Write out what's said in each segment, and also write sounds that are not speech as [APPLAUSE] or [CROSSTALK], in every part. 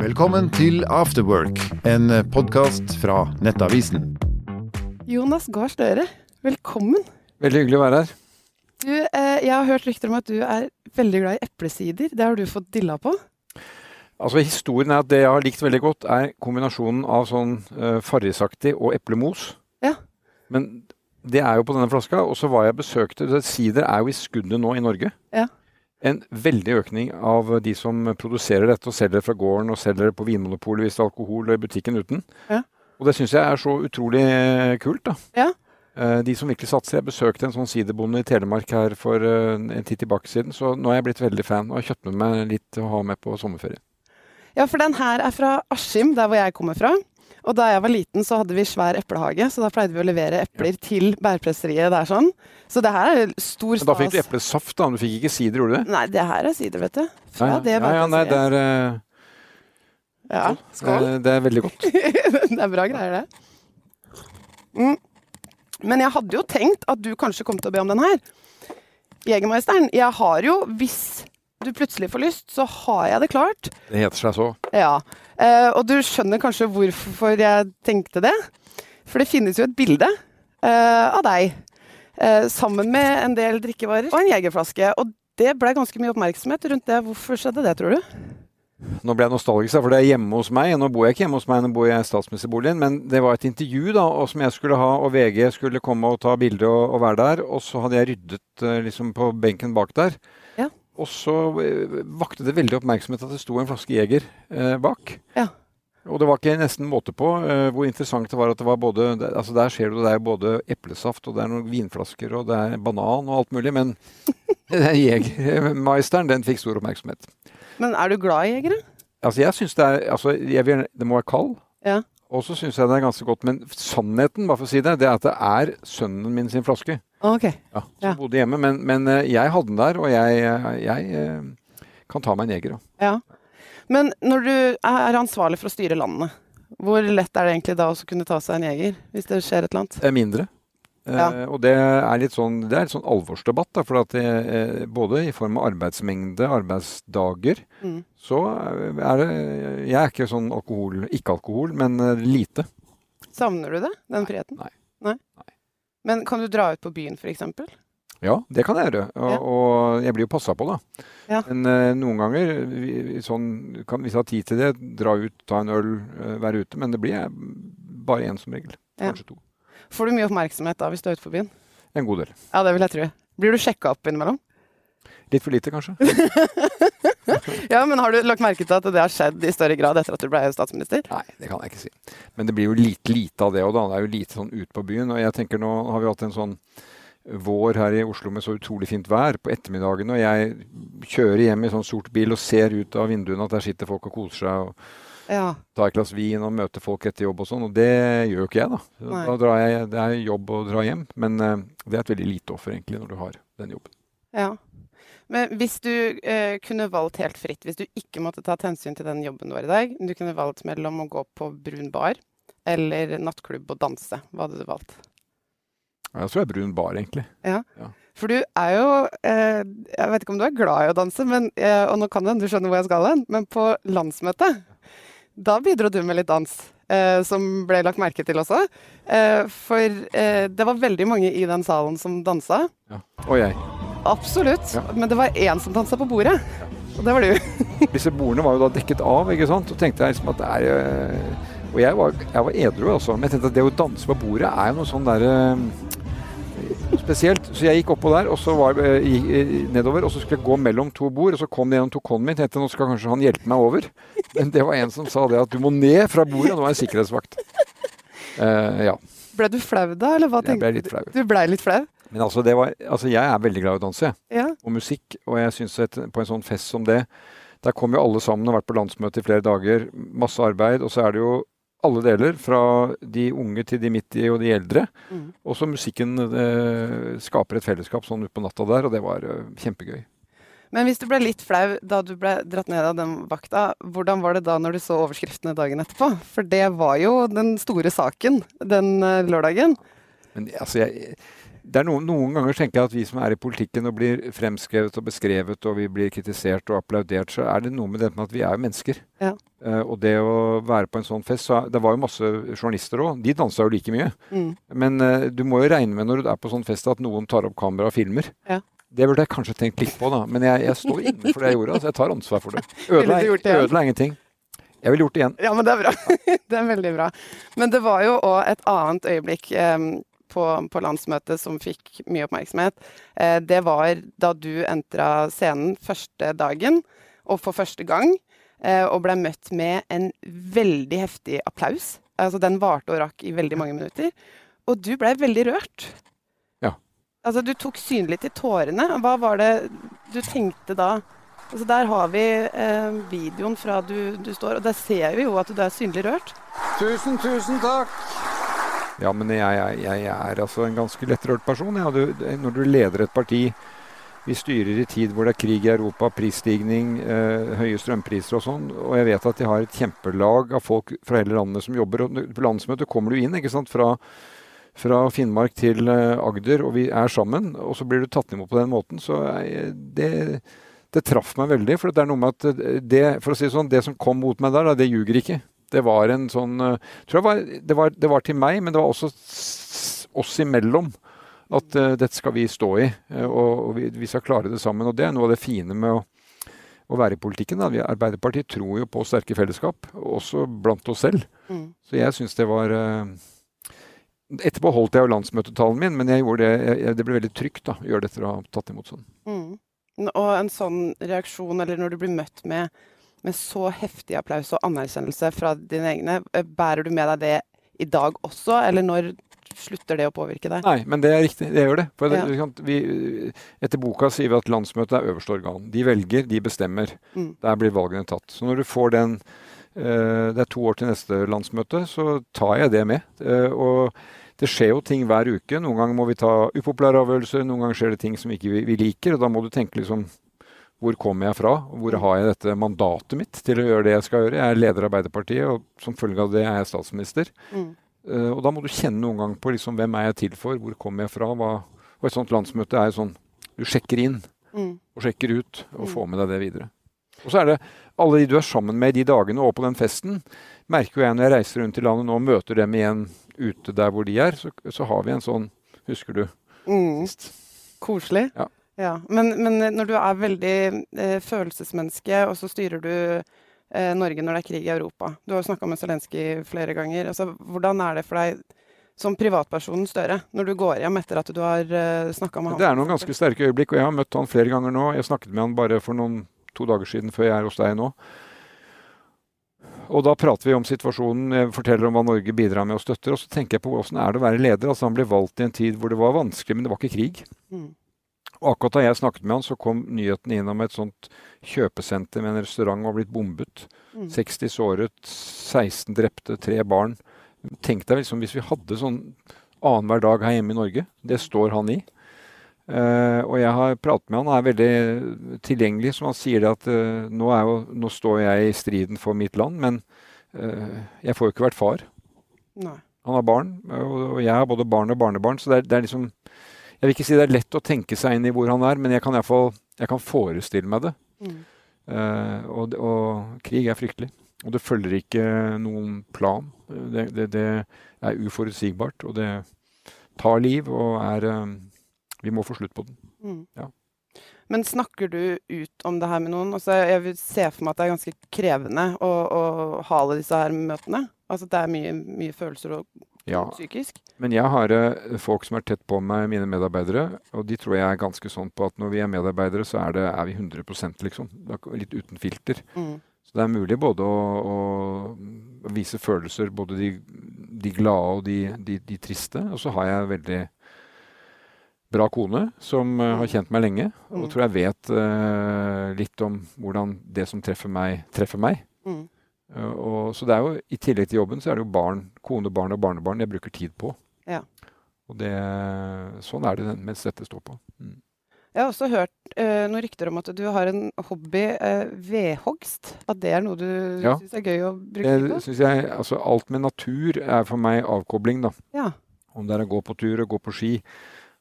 Velkommen til Afterwork, en podkast fra Nettavisen. Jonas Gahr Støre, velkommen. Veldig hyggelig å være her. Du, eh, jeg har hørt rykter om at du er veldig glad i eplesider. Det har du fått dilla på? Altså Historien er at det jeg har likt veldig godt, er kombinasjonen av sånn uh, farrisaktig og eplemos. Ja. Men det er jo på denne flaska. Og så var jeg besøkte Sider er jo i skuddet nå i Norge. Ja. En veldig økning av de som produserer dette og selger det fra gården og selger det på Vinmonopolet hvis det er alkohol og i butikken uten. Ja. Og det syns jeg er så utrolig eh, kult. da. Ja. Eh, De som virkelig satser. Jeg besøkte en sånn sidebonde i Telemark her for eh, en tid tilbake siden, så nå er jeg blitt veldig fan og har kjøpt med meg litt å ha med på sommerferie. Ja, for den her er fra Askim, der hvor jeg kommer fra. Og da jeg var liten, så hadde vi svær eplehage, så da pleide vi å levere epler til bærpresseriet der sånn. Så det her er stor stas. Men da fikk du eplesaft, da. Du fikk ikke sider, gjorde du det? Nei, det her er sider, vet du. Fra ja, det ja, ja, nei, det bærpresseriet. er, uh... Ja, skål. Det, det er veldig godt. [LAUGHS] det er bra greier, det. Mm. Men jeg hadde jo tenkt at du kanskje kom til å be om den her. Jegermeisteren. Jeg har jo, hvis du plutselig får lyst, så har jeg det klart. Det heter seg så. Ja. Eh, og du skjønner kanskje hvorfor jeg tenkte det. For det finnes jo et bilde eh, av deg eh, sammen med en del drikkevarer og en jegerflaske. Og det ble ganske mye oppmerksomhet rundt det. Hvorfor skjedde det, tror du? Nå ble jeg nostalgisk, for det er hjemme hos meg. Nå bor jeg ikke hjemme hos meg, nå bor jeg i statsministerboligen. Men det var et intervju da, og som jeg skulle ha, og VG skulle komme og ta bilde og, og være der. Og så hadde jeg ryddet liksom på benken bak der. Ja. Og så eh, vakte det veldig oppmerksomhet at det sto en flaske Jeger eh, bak. Ja. Og det var ikke nesten måte på eh, hvor interessant det var at det var både det- altså Der ser du det er både eplesaft, og det er noen vinflasker, og det er banan og alt mulig. Men [LAUGHS] den Jegermeisteren, den fikk stor oppmerksomhet. Men er du glad i jegere? Altså, jeg syns det er altså, jeg vil, Det må være kald. Ja. Og så syns jeg det er ganske godt. Men sannheten, bare for å si det, det er at det er sønnen min sin flaske. Ok. Ja, som Ja. bodde hjemme. Men, men eh, jeg hadde den der, og jeg, jeg eh, kan ta meg en jeger. Ja. Men når du er ansvarlig for å styre landet, hvor lett er det egentlig da å kunne ta seg en jeger, hvis det skjer et eller annet? Mindre. Eh, og det er litt sånn, det er litt sånn alvorsdebatt. Da, for det, eh, både i form av arbeidsmengde, arbeidsdager, Mm. så er det Jeg er ikke sånn alkohol, ikke alkohol, men eh, lite. Savner du det, den friheten? Nei. Nei? Men kan du dra ut på byen, f.eks.? Ja, det kan jeg gjøre. Og, Ja. og jeg blir jo passa på, da. Ja. Men uh, noen ganger, vi, sånn, kan, hvis jeg har tid til det, dra ut, ta en øl, uh, være ute. Men det blir jeg bare én som regel. Ja. Kanskje to. Får du mye oppmerksomhet da hvis du er ute på byen? En god del. Ja, det vil jeg tro. Blir du sjekka opp innimellom? Litt for lite, kanskje. [LAUGHS] Ja, men har du lagt merke til at det har skjedd i større grad etter at du ble statsminister? Nei, det kan jeg ikke si. Men det blir jo lite, lite av det òg, da. Det er jo lite sånn ute på byen. Og jeg tenker nå har vi hatt en sånn vår her i Oslo med så utrolig fint vær på ettermiddagen, og jeg kjører hjem i sånn sort bil og ser ut av vinduene at der sitter folk og koser seg. og Ja. ta et glass vin og møte folk etter jobb og sånn, og det gjør jo ikke jeg, da. Nei. Da drar jeg, det er jobb å dra hjem, men eh, det er et veldig lite offer egentlig når du har den jobben. ja. Men hvis du eh, kunne valgt helt fritt, hvis du ikke måtte tatt hensyn til den jobben du har i dag, du kunne valgt mellom å gå på brun bar eller nattklubb og danse, hva hadde du valgt? Jeg tror jeg er brun bar, egentlig. Ja, For du er jo eh, Jeg vet ikke om du er glad i å danse, men, eh, og nå kan du, du skjønner hvor jeg skal hen, men på landsmøtet, da bidro du med litt dans. Eh, som ble lagt merke til også. Eh, for eh, det var veldig mange i den salen som dansa. Ja. Og jeg. Absolutt. Ja. Men det var én som dansa på bordet. Og det var du. [LAUGHS] Disse bordene var jo da dekket av, ikke sant. Og tenkte jeg liksom at det er eh, Og jeg var, jeg var edru, altså. Men jeg tenkte at det å danse på bordet er jo noe sånn derre Spesielt. Så jeg gikk oppå der, og så var jeg eh, nedover, og så skulle jeg gå mellom to bord, og så kom det gjennom tokonen min. Jeg tenkte nå skal kanskje han hjelpe meg over. Men det var en som sa det at du må ned fra bordet, og nå er jeg sikkerhetsvakt. Uh, ja. Ble du flau da, eller hva Jeg tenkte ble litt flau. du? blei litt flau? Men altså, det var, altså, jeg er veldig glad i å danse. Ja. og musikk. Og jeg syns at på en sånn fest som det, der kommer jo alle sammen og har vært på landsmøte i flere dager. Masse arbeid. Og så er det jo alle deler, fra de unge til de midt i og de eldre. Mm. Og så musikken eh, skaper et fellesskap sånn utpå natta der, og det var eh, kjempegøy. Men hvis du ble litt flau da du ble dratt ned av den vakta, hvordan var det da når du så overskriftene dagen etterpå? For det var jo den store saken den eh, lørdagen. Men altså, jeg, det er noen, noen ganger tenker jeg at vi som er i politikken og blir fremskrevet og beskrevet og vi blir kritisert og applaudert, så er det noe med det med at vi er jo mennesker. Ja. Uh, og det å være på en sånn fest så Det var jo masse journalister òg. De dansa jo like mye. Mm. Men uh, du må jo regne med når du er på sånn fest at noen tar opp kamera og filmer. Ja. Det burde jeg kanskje tenkt litt på, da. Men jeg, jeg står inne for det jeg gjorde. Altså, jeg tar ansvar for det. Ødela, ødela ingenting. Jeg ville gjort det igjen. Ja, men det er bra. [LAUGHS] det er veldig bra. Men det var jo òg et annet øyeblikk eh, på, på landsmøtet som fikk mye oppmerksomhet. Eh, det var da du entra scenen første dagen, og for første gang, eh, og ble møtt med en veldig heftig applaus. Altså, den varte og rakk i veldig mange minutter. Og du ble veldig rørt. Ja. Altså, du tok synlig til tårene. Hva var det du tenkte da? Altså, der har vi eh, videoen fra du, du står, og der ser vi jo at du er synlig rørt. Tusen, tusen takk! Ja, men jeg, jeg, jeg er altså en ganske lettrørt person. Ja, du, når du leder et parti Vi styrer i tid hvor det er krig i Europa, prisstigning, eh, høye strømpriser og sånn. Og jeg vet at de har et kjempelag av folk fra hele landet som jobber. Og på landsmøtet kommer du inn ikke sant, fra, fra Finnmark til eh, Agder, og vi er sammen. Og så blir du tatt imot på den måten. Så jeg, det, det traff meg veldig. For det er noe med at eh, det, for å si sånn, det som kom mot meg der, det ljuger ikke. Det var en sånn eh, tror jeg var, det, var, det var til meg, men det var også oss imellom. At uh, dette skal vi stå i, eh, og, og vi, vi skal klare det sammen. Og det er noe av det fine med å, å være i politikken. Da. Vi, Arbeiderpartiet tror jo på sterke fellesskap, også blant oss selv. Mm. Så jeg syns det var uh, Etterpå holdt jeg jo landsmøtetalen min, men jeg gjorde det, jeg, det ble veldig trygt da, å gjøre det etter å ha tatt imot sånn. Mm. Og en sånn reaksjon, eller når du blir møtt med, med så heftig applaus og anerkjennelse fra dine egne, eh, bærer du med deg det i dag også, eller når slutter det å påvirke deg? Nei, men det er riktig. Det gjør det. For Ja. vi, etter boka sier vi at landsmøtet er øverste organ. De velger, de bestemmer. Mm. Der blir valgene tatt. Så når du får den uh, Det er to år til neste landsmøte, så tar jeg det med. Uh, og det skjer jo ting hver uke. Noen ganger må vi ta upopulære avgjørelser, noen ganger skjer det ting som ikke vi, vi liker. Og da må du tenke liksom hvor kommer jeg fra? Hvor har jeg dette mandatet mitt til å gjøre det jeg skal gjøre? Jeg er leder av Arbeiderpartiet, og som følge av det er jeg statsminister. Mm. Eh, og da må du kjenne noen gang på liksom, hvem er jeg til for, hvor kommer jeg fra? Hva, og et sånt landsmøte er jo sånn Du sjekker inn Mm. og sjekker ut, og Mm. får med deg det videre. Og så er det alle de du er sammen med i de dagene og på den festen. Merker jo jeg når jeg reiser rundt i landet nå og møter dem igjen ute der hvor de er, så, så har vi en sånn Husker du Mm. Koselig. Ja. Ja. Men, men når du er veldig eh, følelsesmenneske, og så styrer du eh, Norge når det er krig i Europa Du har jo snakka med Zelenskyj flere ganger. Altså, hvordan er det for deg som privatpersonen Støre, når du går hjem etter at du har eh, snakka med ham? Det er noen ganske sterke øyeblikk, og jeg har møtt han flere ganger nå. Jeg snakket med han bare for noen to dager siden før jeg er hos deg nå. Og da prater vi om situasjonen, jeg forteller om hva Norge bidrar med og støtter. Og så tenker jeg på åssen er det å være leder. Altså Han ble valgt i en tid hvor det var vanskelig, men det var ikke krig. Mm. Og akkurat da jeg snakket med han, så kom nyheten inn om et sånt kjøpesenter med en restaurant var blitt bombet. Mm. 60 såret, 16 drepte, tre barn. Tenk deg liksom hvis vi hadde sånn annenhver dag her hjemme i Norge. Det står han i. Uh, og jeg har pratet med han, han er veldig tilgjengelig, som han sier det at uh, nå, er jo, nå står jeg i striden for mitt land, men uh, jeg får jo ikke vært far. Nei. Han har barn, og, og jeg har både barn og barnebarn, så det er, det er liksom Jeg vil ikke si det er lett å tenke seg inn i hvor han er, men jeg kan iallfall jeg kan forestille meg det. Mm. Uh, og, og krig er fryktelig. Og det følger ikke noen plan. Det, det, det er uforutsigbart, og det tar liv og er eh, Vi må få slutt på den. Mm. Ja. Men snakker du ut om det her med noen? Altså, jeg vil se for meg at det er ganske krevende å, å ha alle disse her møtene. Altså, det er mye, mye følelser og Ja. psykisk. Men jeg har eh, folk som er tett på meg, mine medarbeidere, og de tror jeg er ganske sånn på at når vi er medarbeidere, så er, det, er vi 100 liksom. Litt uten filter. Mm. Så det er mulig både å, å vise følelser, både de, de glade og de, de, de triste. Og så har jeg en veldig bra kone som eh, har kjent meg lenge, og Mm. tror jeg vet uh, litt om hvordan det som treffer meg, treffer meg. Mm. Eh, og, så det er jo, I tillegg til jobben så er det jo barn, kone, barn og barnebarn jeg bruker tid på. Ja. Og det, sånn er det mens dette står på. Mm. Jeg har også hørt uh, noen rykter om at du har en hobby, uh, vedhogst. At det er noe du Ja. syns er gøy å bruke tid på? synes jeg, altså Alt med natur er for meg avkobling. da. Ja. Om det er å gå på tur og gå på ski.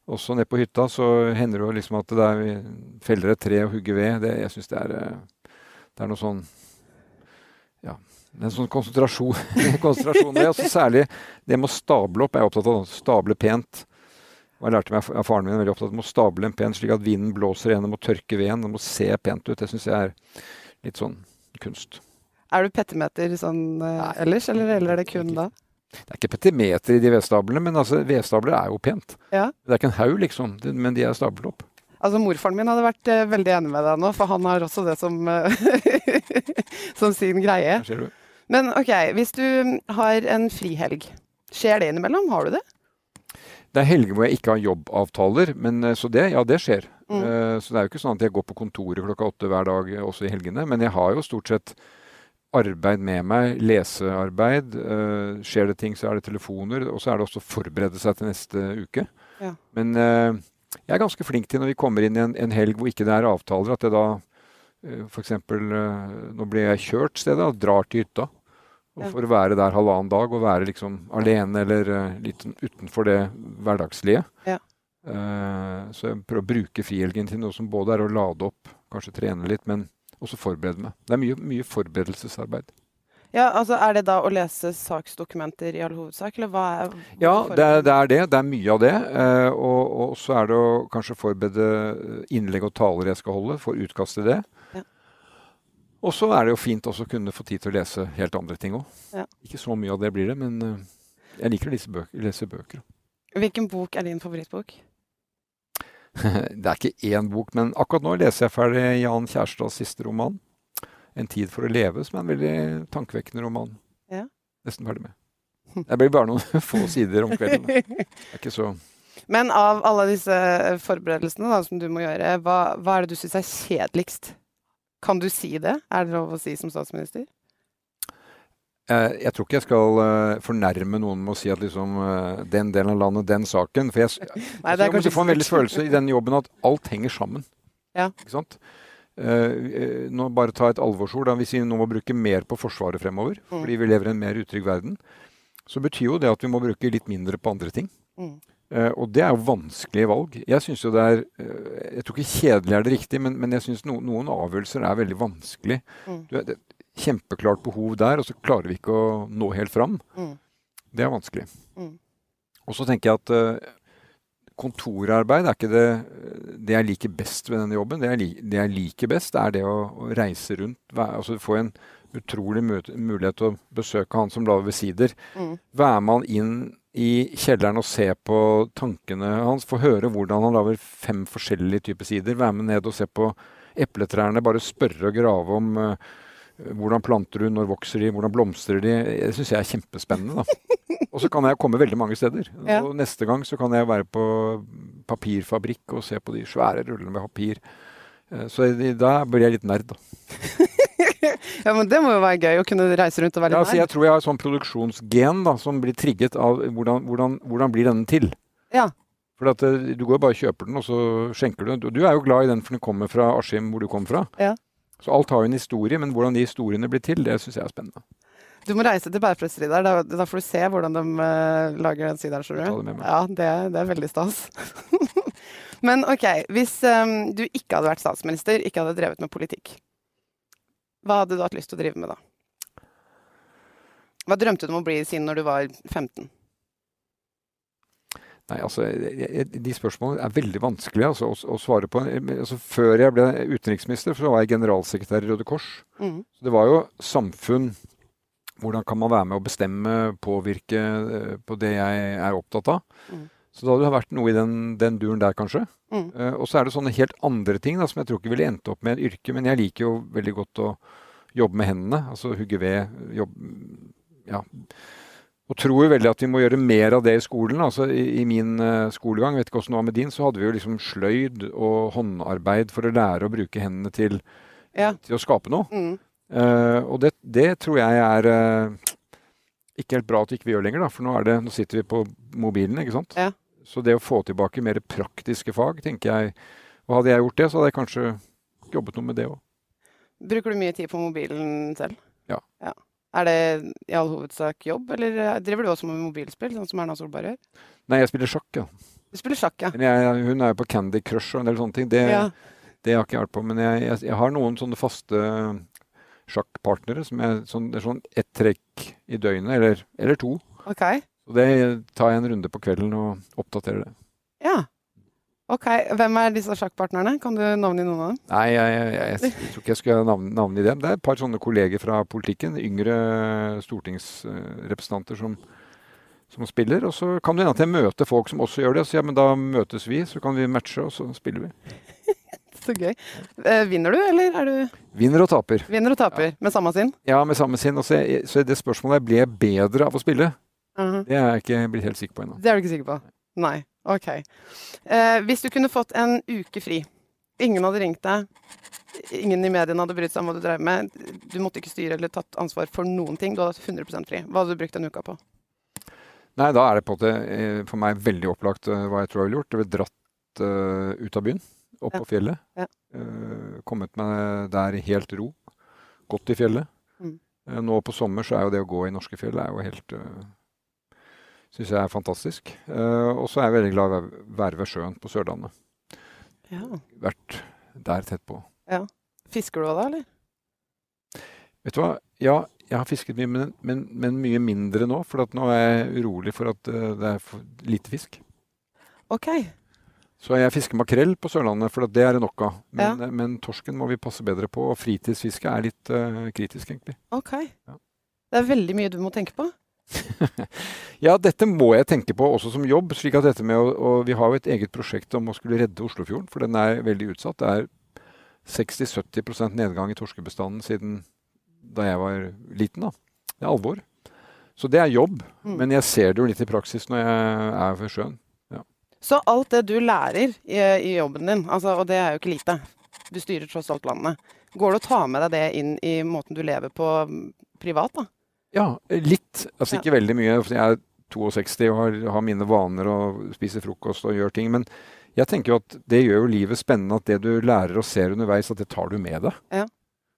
Også nede på hytta så hender det jo liksom at det er feller et tre og hugger ved. Det, jeg syns det Det er noe sånn Ja. Er en sånn konsentrasjon. [LAUGHS] konsentrasjon det, altså Særlig det med å stable opp er jeg opptatt av. å Stable pent. Og jeg lærte meg av faren min veldig opptatt av å stable en pent slik at vinden blåser gjennom og tørker veden. Det må se pent ut. Det syns jeg er litt sånn kunst. Er du petimeter sånn uh, ellers, eller gjelder det kun da? Det er ikke petimeter i de vedstablene, men altså, vedstabler er jo pent. Ja. Det er ikke en haug, liksom, men de er stablet opp. Altså Morfaren min hadde vært uh, veldig enig med deg nå, for han har også det som, uh, [LAUGHS] som sin greie. Men OK, hvis du har en frihelg, skjer det innimellom? Har du det? Det er helger hvor jeg ikke har jobbavtaler, men så det, ja, det skjer. Mm. Uh, så det er jo ikke sånn at jeg går på kontoret klokka åtte hver dag, også i helgene. Men jeg har jo stort sett arbeid med meg, lesearbeid. Uh, skjer det ting, så er det telefoner. Og så er det også forberede seg til neste uke. Ja. Men uh, jeg er ganske flink til når vi kommer inn i en, en helg hvor ikke det er avtaler, at jeg da uh, f.eks. Uh, nå blir jeg kjørt stedet, og drar til hytta. Og for å være der halvannen dag og være liksom alene eller uh, litt utenfor det hverdagslige. Ja. Så jeg prøver å bruke frihelgen til noe som både er å lade opp, kanskje trene litt, men også forberede meg. Det er mye, mye forberedelsesarbeid. Ja, altså Er det da å lese saksdokumenter i all hovedsak, eller hva er Ja, det er, det er det. Det er mye av det. Eh, og, og så er det å kanskje forberede innlegg og taler jeg skal holde, for utkast til det. Ja. Og så er det jo fint også å kunne få tid til å lese helt andre ting òg. Ja. Ikke så mye av det blir det, men eh, jeg liker å lese bøker. Lese bøker. Hvilken bok er din favorittbok? [LAUGHS] det er ikke én bok, men akkurat nå leser jeg ferdig Jan Kjærstads siste roman. 'En tid for å leve', som er en veldig tankevekkende roman. Ja. Nesten ferdig med. Det blir bare noen [LAUGHS] få sider om kvelden. Det er ikke så Men av alle disse forberedelsene da, som du må gjøre, hva, hva er det du syns er kjedeligst? Kan du si det? Er det lov å si som statsminister? Eh, Jeg tror ikke jeg skal eh, fornærme noen med å si at liksom eh, den delen av landet, den saken. For jeg, Nei, jeg jeg, jeg får en veldig følelse i den jobben at alt henger sammen. Ja. Ikke sant? Eh, eh, nå bare ta et alvorsord. Da. Hvis vi nå må bruke mer på Forsvaret fremover, Mm. fordi vi lever i en mer utrygg verden, så betyr jo det at vi må bruke litt mindre på andre ting. Mm. Eh, og det er jo vanskelige valg. Jeg synes jo det er Jeg tror ikke kjedelig er det riktig, men, men jeg syns no, noen avgjørelser er veldig vanskelig. Mm. Du, det er et kjempeklart behov der, og så klarer vi ikke å nå helt fram. Det er vanskelig. Og så tenker jeg at kontorarbeid er ikke det, det jeg liker best ved denne jobben. Det jeg, li, det jeg liker best, er det å, å reise rundt. Være, altså få en utrolig mulighet til å besøke han som lager visider. Mm. Være med han inn i kjelleren og se på tankene hans. Få høre hvordan han lager fem forskjellige typer sider. Være med ned og se på epletrærne. Bare spørre og grave om eh, hvordan planter du, når vokser de, hvordan blomstrer de. Det syns jeg er kjempespennende. da. [LAUGHS] Og så kan jeg komme veldig mange steder. Ja. Og neste gang så kan jeg være på papirfabrikk og se på de svære rullene med papir. Eh, Så da blir jeg litt nerd, da. [LAUGHS] Ja, men det må jo være gøy å kunne reise rundt og være Ja, litt altså jeg tror jeg har et sånn produksjonsgen da, som blir trigget av hvordan, hvordan, hvordan blir denne til. Ja. For at eh, Du går bare og kjøper den, og så skjenker du den. Du- Du er jo glad i den for den kommer fra Askim, hvor du kom fra. Ja. Så alt har jo en historie, men hvordan de historiene blir til, det syns jeg er spennende. Du må reise til Bærpresseriet der. Da, får du se hvordan de uh, lager den sideren. Det. Ja, det, det er veldig stas. [LAUGHS] Men OK, hvis um, du ikke hadde vært statsminister, ikke hadde drevet med politikk, hva hadde du hatt lyst til å drive med da? Hva drømte du om å bli siden når du var 15? Nei, altså, jeg, De spørsmålene er veldig vanskelige altså, å, å svare på. Altså, før jeg ble utenriksminister, så var jeg generalsekretær i Røde Kors. Mm. Så det var jo samfunn. Hvordan kan man være med å bestemme, påvirke eh, på det jeg er opptatt av? Mm. Så da hadde det vært noe i den, den duren der, kanskje. Mm. Uh, og så er det sånne helt andre ting da, som jeg tror ikke ville endt opp med en yrke. Men jeg liker jo veldig godt å jobbe med hendene. Altså hugge ved. Jobbe, ja. Og tror jo veldig at vi må gjøre mer av det i skolen. Altså I, i min uh, skolegang, vet ikke hvordan det var med din, så hadde vi jo liksom sløyd og håndarbeid for å lære å bruke hendene til, Ja. til å skape noe. Mm. Uh, og det, det tror jeg er uh, ikke helt bra at ikke vi gjør lenger, da. For nå, er det, nå sitter vi på mobilen, ikke sant. Ja. Så det å få tilbake mer praktiske fag, tenker jeg Og hadde jeg gjort det, så hadde jeg kanskje jobbet noe med det òg. Bruker du mye tid på mobilen selv? Ja. Er det i all hovedsak jobb, eller eh, driver du også med mobilspill, sånn som Erna Solberg gjør? Nei, jeg spiller sjakk, ja. Du spiller sjakk, ja. Men jeg, hun er jo på Candy Crush og en del sånne ting. Det, ja. det har ikke jeg vært på. Men jeg, jeg, jeg har noen sånne faste sjakkpartnere som er sånn, Det er sånn ett trekk i døgnet, eller, eller to. Ok. Så det tar jeg en runde på kvelden og oppdaterer det. Ja. Ok. Hvem er disse sjakkpartnerne? Kan du navngi noen av dem? Nei, jeg, jeg, jeg, jeg tror ikke jeg navn, navngi dem. Det er et par sånne kolleger fra politikken. Yngre stortingsrepresentanter som, som spiller. Og så kan det hende at jeg møter folk som også gjør det. Så ja, men da møtes vi, så kan vi matche, og så spiller vi. [LAUGHS] Så gøy. Eh, vinner du, eller er du Vinner og taper. Vinner og taper med samme sinn? Ja, med samme sinn. Og så, så det spørsmålet er ble jeg bedre av å spille. Mhm. Det er jeg ikke blitt helt sikker på ennå. Det er du ikke sikker på? Nei. Ok. Eh, hvis du kunne fått en uke fri, ingen hadde ringt deg, ingen i mediene hadde brydd seg om hva du drev med, du måtte ikke styre eller tatt ansvar for noen ting, du hadde hatt 100% fri. Hva hadde du brukt den uka på? Nei, da er det på en eh, for meg veldig opplagt eh, hva jeg tror jeg ville gjort. Jeg ville dratt uh, ut av byen, opp Ja. på fjellet. Ja. Uh, kommet meg der i helt ro. Gått i fjellet. Mm. Uh, nå på sommer så er jo det å gå i norske fjell er jo helt Syns jeg er fantastisk. Eh, og så er jeg veldig glad i å være ved sjøen på Sørlandet. Ja. Vært der tett på. Fisker du òg da, eller? Vet du hva? Ja, jeg har fisket mye, men, men, men mye mindre nå. For at nå er jeg urolig for at eh, det er lite fisk. Ok. Så jeg fisker makrell på Sørlandet, for at det er det nok av. Men, ja. men torsken må vi passe bedre på. Og fritidsfiske er litt uh, kritisk, egentlig. ok. Ja. Det er veldig mye du må tenke på. [LAUGHS] Ja, dette må jeg tenke på også som jobb. slik at dette med å, og Vi har jo et eget prosjekt om å skulle redde Oslofjorden, for den er veldig utsatt. Det er 60-70% nedgang i torskebestanden siden da jeg var liten. da. Det er alvor. Så det er jobb. Mm. Men jeg ser det jo litt i praksis når jeg er ved sjøen. Så alt det du lærer i, i jobben din, altså, og det er jo ikke lite, du styrer tross alt landet, går det å ta med deg det inn i måten du lever på privat, da? Ja, litt. Altså ikke veldig mye. for Jeg er 62 og har, har mine vaner og spiser frokost og gjør ting. Men jeg tenker jo at det gjør jo livet spennende at det du lærer og ser underveis, at det tar du med deg. Ja.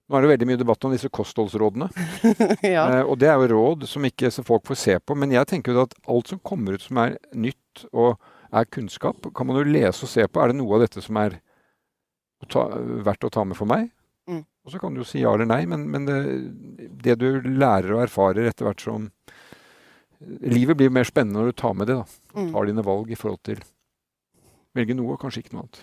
Nå er det veldig mye debatt om disse kostholdsrådene. [LAUGHS] ja. Eh, og det er jo råd som ikke så folk får se på. Men jeg tenker jo at alt som kommer ut som er nytt og er kunnskap, kan man jo lese og se på. Er det noe av dette som er å ta, verdt å ta med for meg? Mm. Og så kan du jo si ja eller nei, men, men det, det du lærer og erfarer etter hvert som Livet blir mer spennende når du tar med det. da. Mm. Tar dine valg i forhold til Velge noe, kanskje ikke noe annet.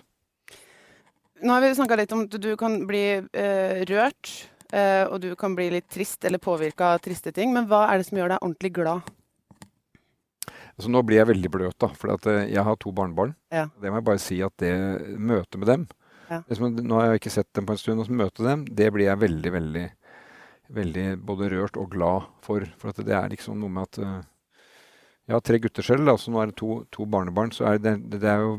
Nå har vi snakka litt om at du kan bli eh, rørt, eh, og du kan bli litt trist eller påvirka av triste ting. Men hva er det som gjør deg ordentlig glad? Altså, nå blir jeg veldig bløt, da. For eh, jeg har to barnebarn. Ja. Det må jeg bare si at det møtet med dem Ja. Liksom, Nå har jeg ikke sett dem på en stund, og så møte dem, det blir jeg veldig, veldig veldig både rørt og glad for. For at det er liksom noe med at uh, Jeg har tre gutter selv, da, så nå er det to, to barnebarn. Så er det, det er jo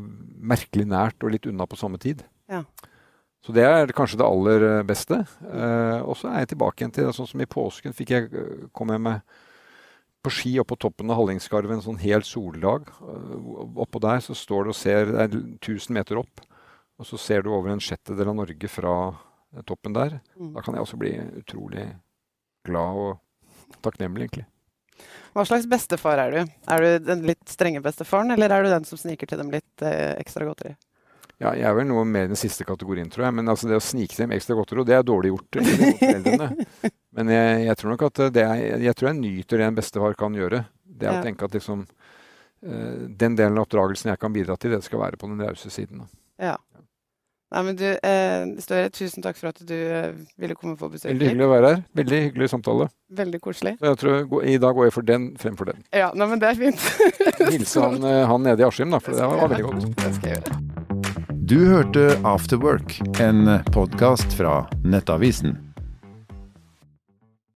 merkelig nært og litt unna på samme tid. Ja. Så det er kanskje det aller eh, beste. Uh, og så er jeg tilbake igjen til sånn som i påsken fikk jeg, kom jeg med på ski opp på toppen av Hallingskarvet en sånn hel soldag. Uh, Oppå der så står det og ser Det er 1000 meter opp. Og så ser du over en sjettedel av Norge fra eh, toppen der. Mm. Da kan jeg også bli utrolig glad og takknemlig, egentlig. Hva slags bestefar er du? Er du den litt strenge bestefaren, eller er du den som sniker til dem litt eh, ekstra godteri? Ja, jeg er vel noe mer den siste kategorien, tror jeg. Men altså, det å snike til dem ekstra godteri, det er dårlig gjort. foreldrene. [LAUGHS] Men jeg, jeg tror nok at det er, jeg tror jeg nyter det en bestefar kan gjøre. Det er Ja. å tenke at liksom eh, den delen av oppdragelsen jeg kan bidra til, det skal være på den rause siden. da. Ja. Nei, men du, eh, Støre, tusen takk for at du eh, ville komme på besøk. Veldig hyggelig å være her. Veldig hyggelig samtale. Veldig koselig. Så jeg tror I dag går jeg for den fremfor den. Ja, nei, men det er fint. [LAUGHS] Hilse han, [LAUGHS] eh, han nede i Askim, da, for det var, var veldig godt. Det skal jeg gjøre. Du hørte After Work, en podkast fra Nettavisen.